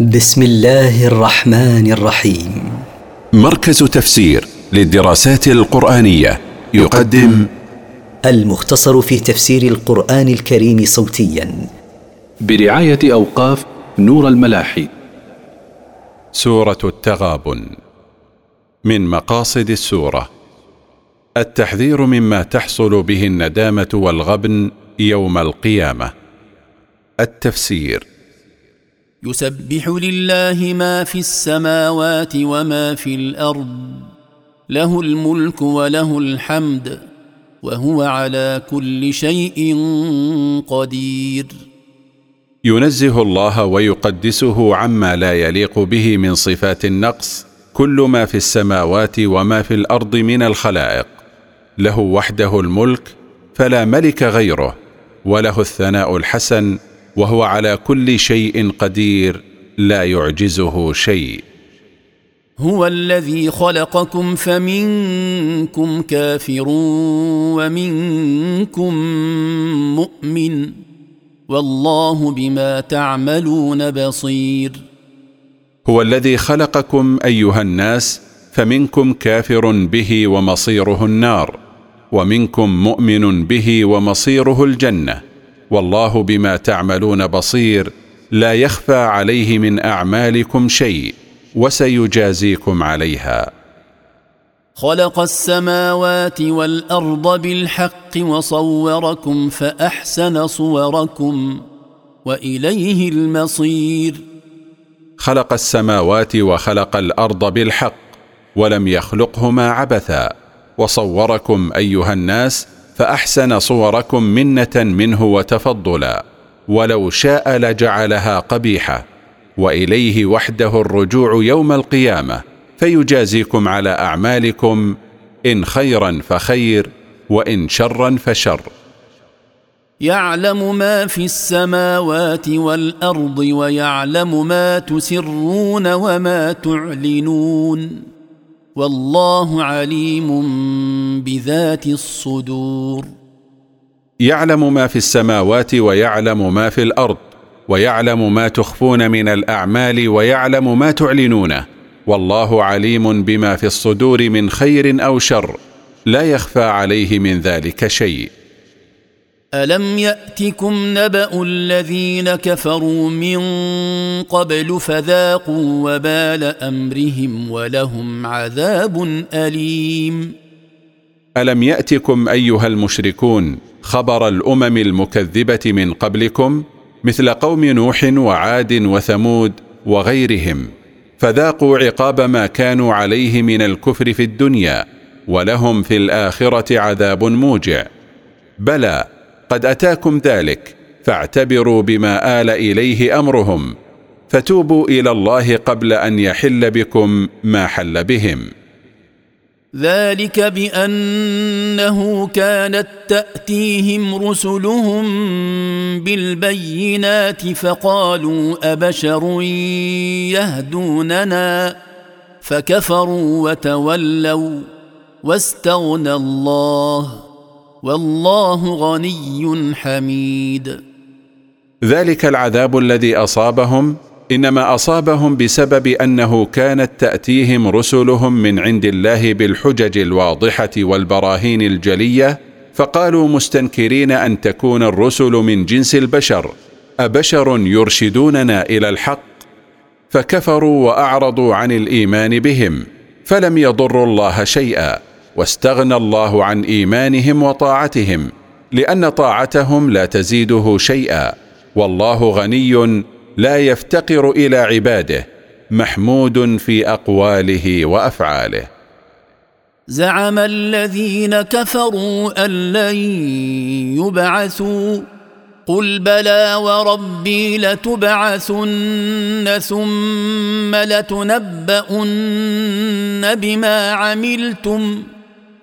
بسم الله الرحمن الرحيم. مركز تفسير للدراسات القرآنية يقدم المختصر في تفسير القرآن الكريم صوتيا. برعاية أوقاف نور الملاحي. سورة التغابن. من مقاصد السورة التحذير مما تحصل به الندامة والغبن يوم القيامة. التفسير يسبح لله ما في السماوات وما في الأرض له الملك وله الحمد وهو على كل شيء قدير. ينزه الله ويقدسه عما لا يليق به من صفات النقص كل ما في السماوات وما في الأرض من الخلائق. له وحده الملك فلا ملك غيره وله الثناء الحسن وهو على كل شيء قدير لا يعجزه شيء. هو الذي خلقكم فمنكم كافر ومنكم مؤمن. والله بما تعملون بصير. هو الذي خلقكم أيها الناس فمنكم كافر به ومصيره النار ومنكم مؤمن به ومصيره الجنة. والله بما تعملون بصير. لا يخفى عليه من أعمالكم شيء وسيجازيكم عليها. خلق السماوات والأرض بالحق وصوركم فأحسن صوركم وإليه المصير. خلق السماوات وخلق الأرض بالحق ولم يخلقهما عبثا. وصوركم أيها الناس فأحسن صوركم منة منه وتفضلا ولو شاء لجعلها قبيحة وإليه وحده الرجوع يوم القيامة فيجازيكم على أعمالكم إن خيرا فخير وإن شرا فشر. يعلم ما في السماوات والأرض ويعلم ما تسرون وما تعلنون. والله عليم بذات الصدور. يعلم ما في السماوات ويعلم ما في الأرض ويعلم ما تخفون من الأعمال ويعلم ما تعلنونه. والله عليم بما في الصدور من خير أو شر لا يخفى عليه من ذلك شيء. الم ياتكم نبا الذين كفروا من قبل فذاقوا وبال امرهم ولهم عذاب اليم الم ياتكم ايها المشركون خبر الامم المكذبه من قبلكم مثل قوم نوح وعاد وثمود وغيرهم فذاقوا عقاب ما كانوا عليه من الكفر في الدنيا ولهم في الاخره عذاب موجع. بلى قد أتاكم ذلك فاعتبروا بما آل إليه أمرهم فتوبوا إلى الله قبل أن يحل بكم ما حل بهم. ذلك بأنه كانت تأتيهم رسلهم بالبينات فقالوا أبشر يهدوننا؟ فكفروا وتولوا واستغنى الله. والله غني حميد. ذلك العذاب الذي أصابهم إنما أصابهم بسبب أنه كانت تأتيهم رسلهم من عند الله بالحجج الواضحة والبراهين الجلية فقالوا مستنكرين أن تكون الرسل من جنس البشر أبشر يرشدوننا إلى الحق؟ فكفروا وأعرضوا عن الإيمان بهم فلم يضروا الله شيئا. واستغنى الله عن إيمانهم وطاعتهم لأن طاعتهم لا تزيده شيئا. والله غني لا يفتقر إلى عباده محمود في أقواله وأفعاله. زعم الذين كفروا أن لن يبعثوا قل بلى وربي لتبعثن ثم لتنبؤن بما عملتم.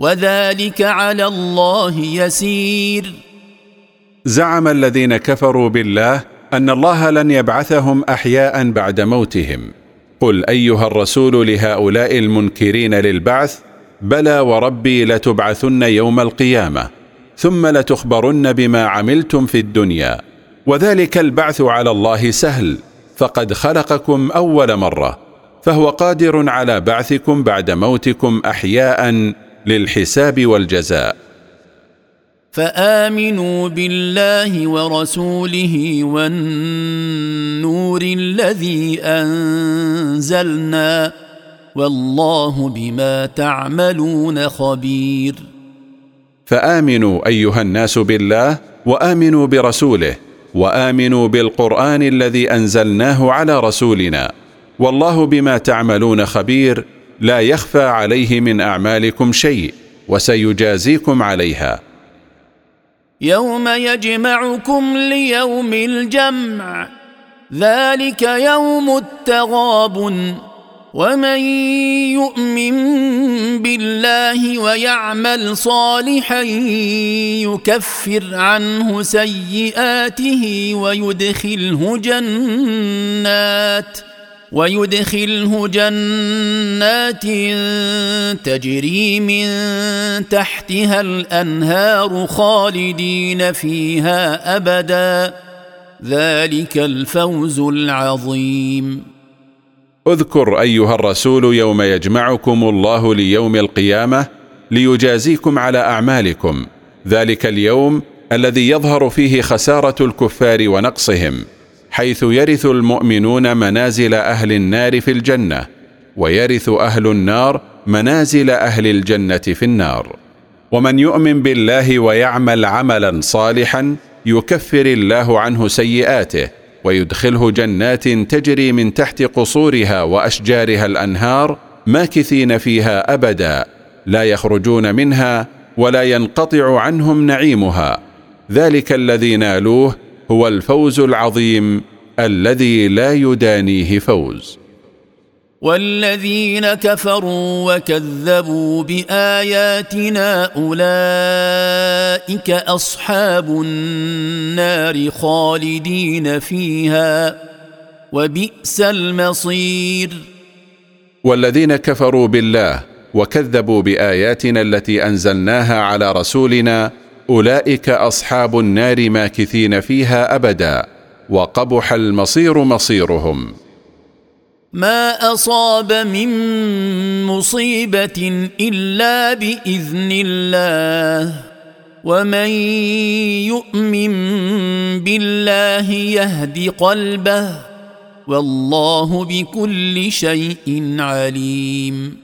وذلك على الله يسير. زعم الذين كفروا بالله أن الله لن يبعثهم أحياء بعد موتهم. قل أيها الرسول لهؤلاء المنكرين للبعث بلى وربي لتبعثن يوم القيامة ثم لتخبرن بما عملتم في الدنيا. وذلك البعث على الله سهل فقد خلقكم أول مرة فهو قادر على بعثكم بعد موتكم احياء للحساب والجزاء. فآمنوا بالله ورسوله والنور الذي أنزلنا والله بما تعملون خبير. فآمنوا أيها الناس بالله وآمنوا برسوله وآمنوا بالقرآن الذي أنزلناه على رسولنا والله بما تعملون خبير لا يخفى عليه من أعمالكم شيء وسيجازيكم عليها. يوم يجمعكم ليوم الجمع ذلك يوم التغابن ومن يؤمن بالله ويعمل صالحا يكفر عنه سيئاته ويدخله جنات. ويدخله جنات تجري من تحتها الأنهار خالدين فيها أبدا. ذلك الفوز العظيم. اذكر أيها الرسول يوم يجمعكم الله ليوم القيامة ليجازيكم على أعمالكم. ذلك اليوم الذي يظهر فيه خسارة الكفار ونقصهم. حيث يرث المؤمنون منازل أهل النار في الجنة ويرث أهل النار منازل أهل الجنة في النار. ومن يؤمن بالله ويعمل عملا صالحا يكفر الله عنه سيئاته ويدخله جنات تجري من تحت قصورها وأشجارها الأنهار ماكثين فيها ابدا لا يخرجون منها ولا ينقطع عنهم نعيمها. ذلك الذي نالوه هو الفوز العظيم الذي لا يدانيه فوز. والذين كفروا وكذبوا بآياتنا أولئك أصحاب النار خالدين فيها وبئس المصير. والذين كفروا بالله وكذبوا بآياتنا التي أنزلناها على رسولنا أولئك أصحاب النار ماكثين فيها أبدا. وقبح المصير مصيرهم. ما أصاب من مصيبة إلا بإذن الله. ومن يؤمن بالله يهد قلبه. والله بكل شيء عليم.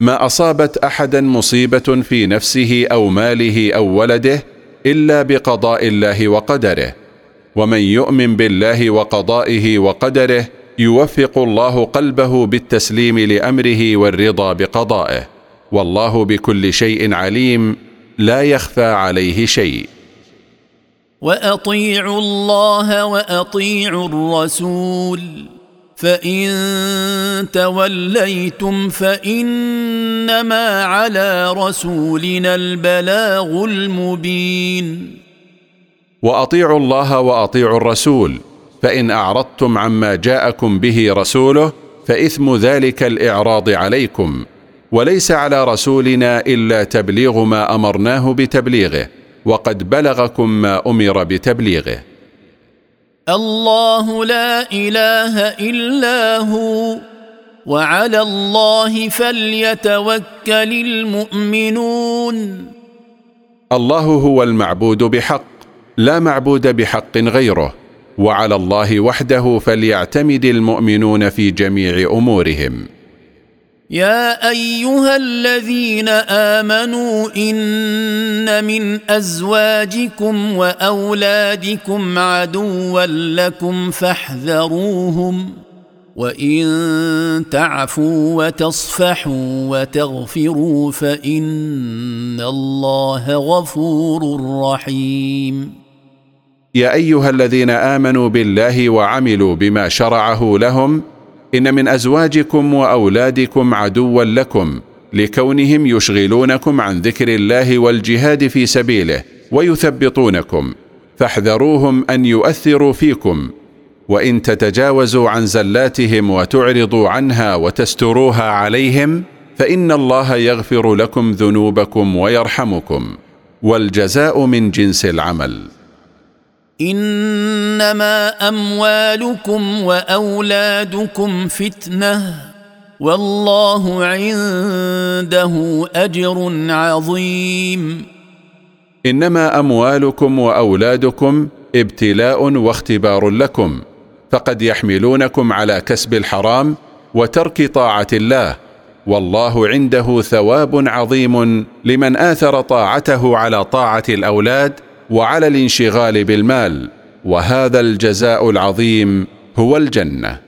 ما أصابت أحدا مصيبة في نفسه أو ماله أو ولده إلا بقضاء الله وقدره. ومن يؤمن بالله وقضائه وقدره يوفق الله قلبه بالتسليم لأمره والرضا بقضائه. والله بكل شيء عليم لا يخفى عليه شيء. وأطيعوا الله وأطيعوا الرسول فإن توليتم فإنما على رسولنا البلاغ المبين. وأطيعوا الله وأطيعوا الرسول فإن أعرضتم عما جاءكم به رسوله فإثم ذلك الإعراض عليكم وليس على رسولنا إلا تبليغ ما أمرناه بتبليغه وقد بلغكم ما أمر بتبليغه. الله لا إله إلا هو وعلى الله فليتوكل المؤمنون. الله هو المعبود بحق لا معبود بحق غيره وعلى الله وحده فليعتمد المؤمنون في جميع أمورهم. يا أيها الذين آمنوا إن من أزواجكم وأولادكم عدوا لكم فاحذروهم وإن تعفوا وتصفحوا وتغفروا فإن الله غفور رحيم. يا أيها الذين آمنوا بالله وعملوا بما شرعه لهم إن من أزواجكم وأولادكم عدوا لكم لكونهم يشغلونكم عن ذكر الله والجهاد في سبيله ويثبطونكم فاحذروهم أن يؤثروا فيكم وإن تتجاوزوا عن زلاتهم وتعرضوا عنها وتستروها عليهم فإن الله يغفر لكم ذنوبكم ويرحمكم والجزاء من جنس العمل. إنما أموالكم وأولادكم فتنة والله عنده أجر عظيم. إنما أموالكم وأولادكم ابتلاء واختبار لكم فقد يحملونكم على كسب الحرام وترك طاعة الله والله عنده ثواب عظيم لمن آثر طاعته على طاعة الأولاد وعلى الانشغال بالمال وهذا الجزاء العظيم هو الجنة.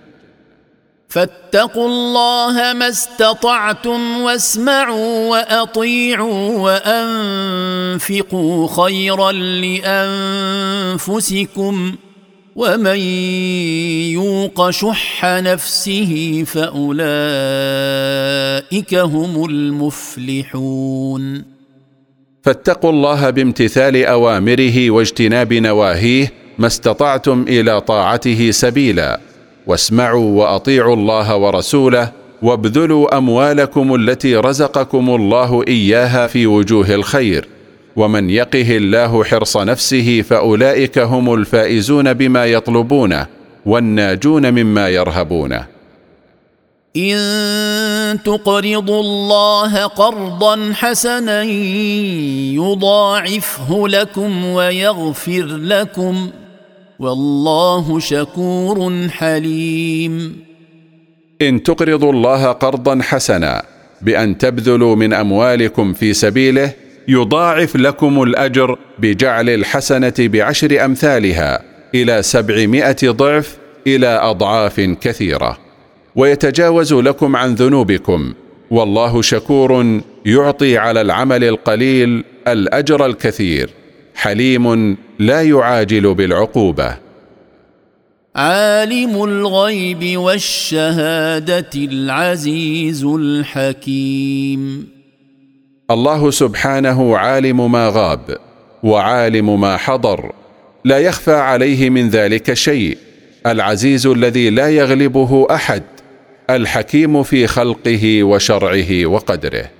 فاتقوا الله ما استطعتم واسمعوا وأطيعوا وأنفقوا خيرا لأنفسكم ومن يوق شح نفسه فأولئك هم المفلحون. فاتقوا الله بامتثال أوامره واجتناب نواهيه ما استطعتم إلى طاعته سبيلا. واسمعوا وأطيعوا الله ورسوله وابذلوا أموالكم التي رزقكم الله إياها في وجوه الخير. ومن يقه الله حرص نفسه فأولئك هم الفائزون بما يطلبونه والناجون مما يرهبونه. إن تقرضوا الله قرضا حسنا يضاعفه لكم ويغفر لكم والله شكور حليم. إن تقرضوا الله قرضا حسنا بأن تبذلوا من أموالكم في سبيله يضاعف لكم الأجر بجعل الحسنة بعشر أمثالها إلى سبعمائة ضعف إلى أضعاف كثيرة. ويتجاوز لكم عن ذنوبكم. والله شكور يعطي على العمل القليل الأجر الكثير. حليم لا يعاجل بالعقوبة. عالم الغيب والشهادة العزيز الحكيم. الله سبحانه عالم ما غاب وعالم ما حضر. لا يخفى عليه من ذلك شيء. العزيز الذي لا يغلبه أحد. الحكيم في خلقه وشرعه وقدره.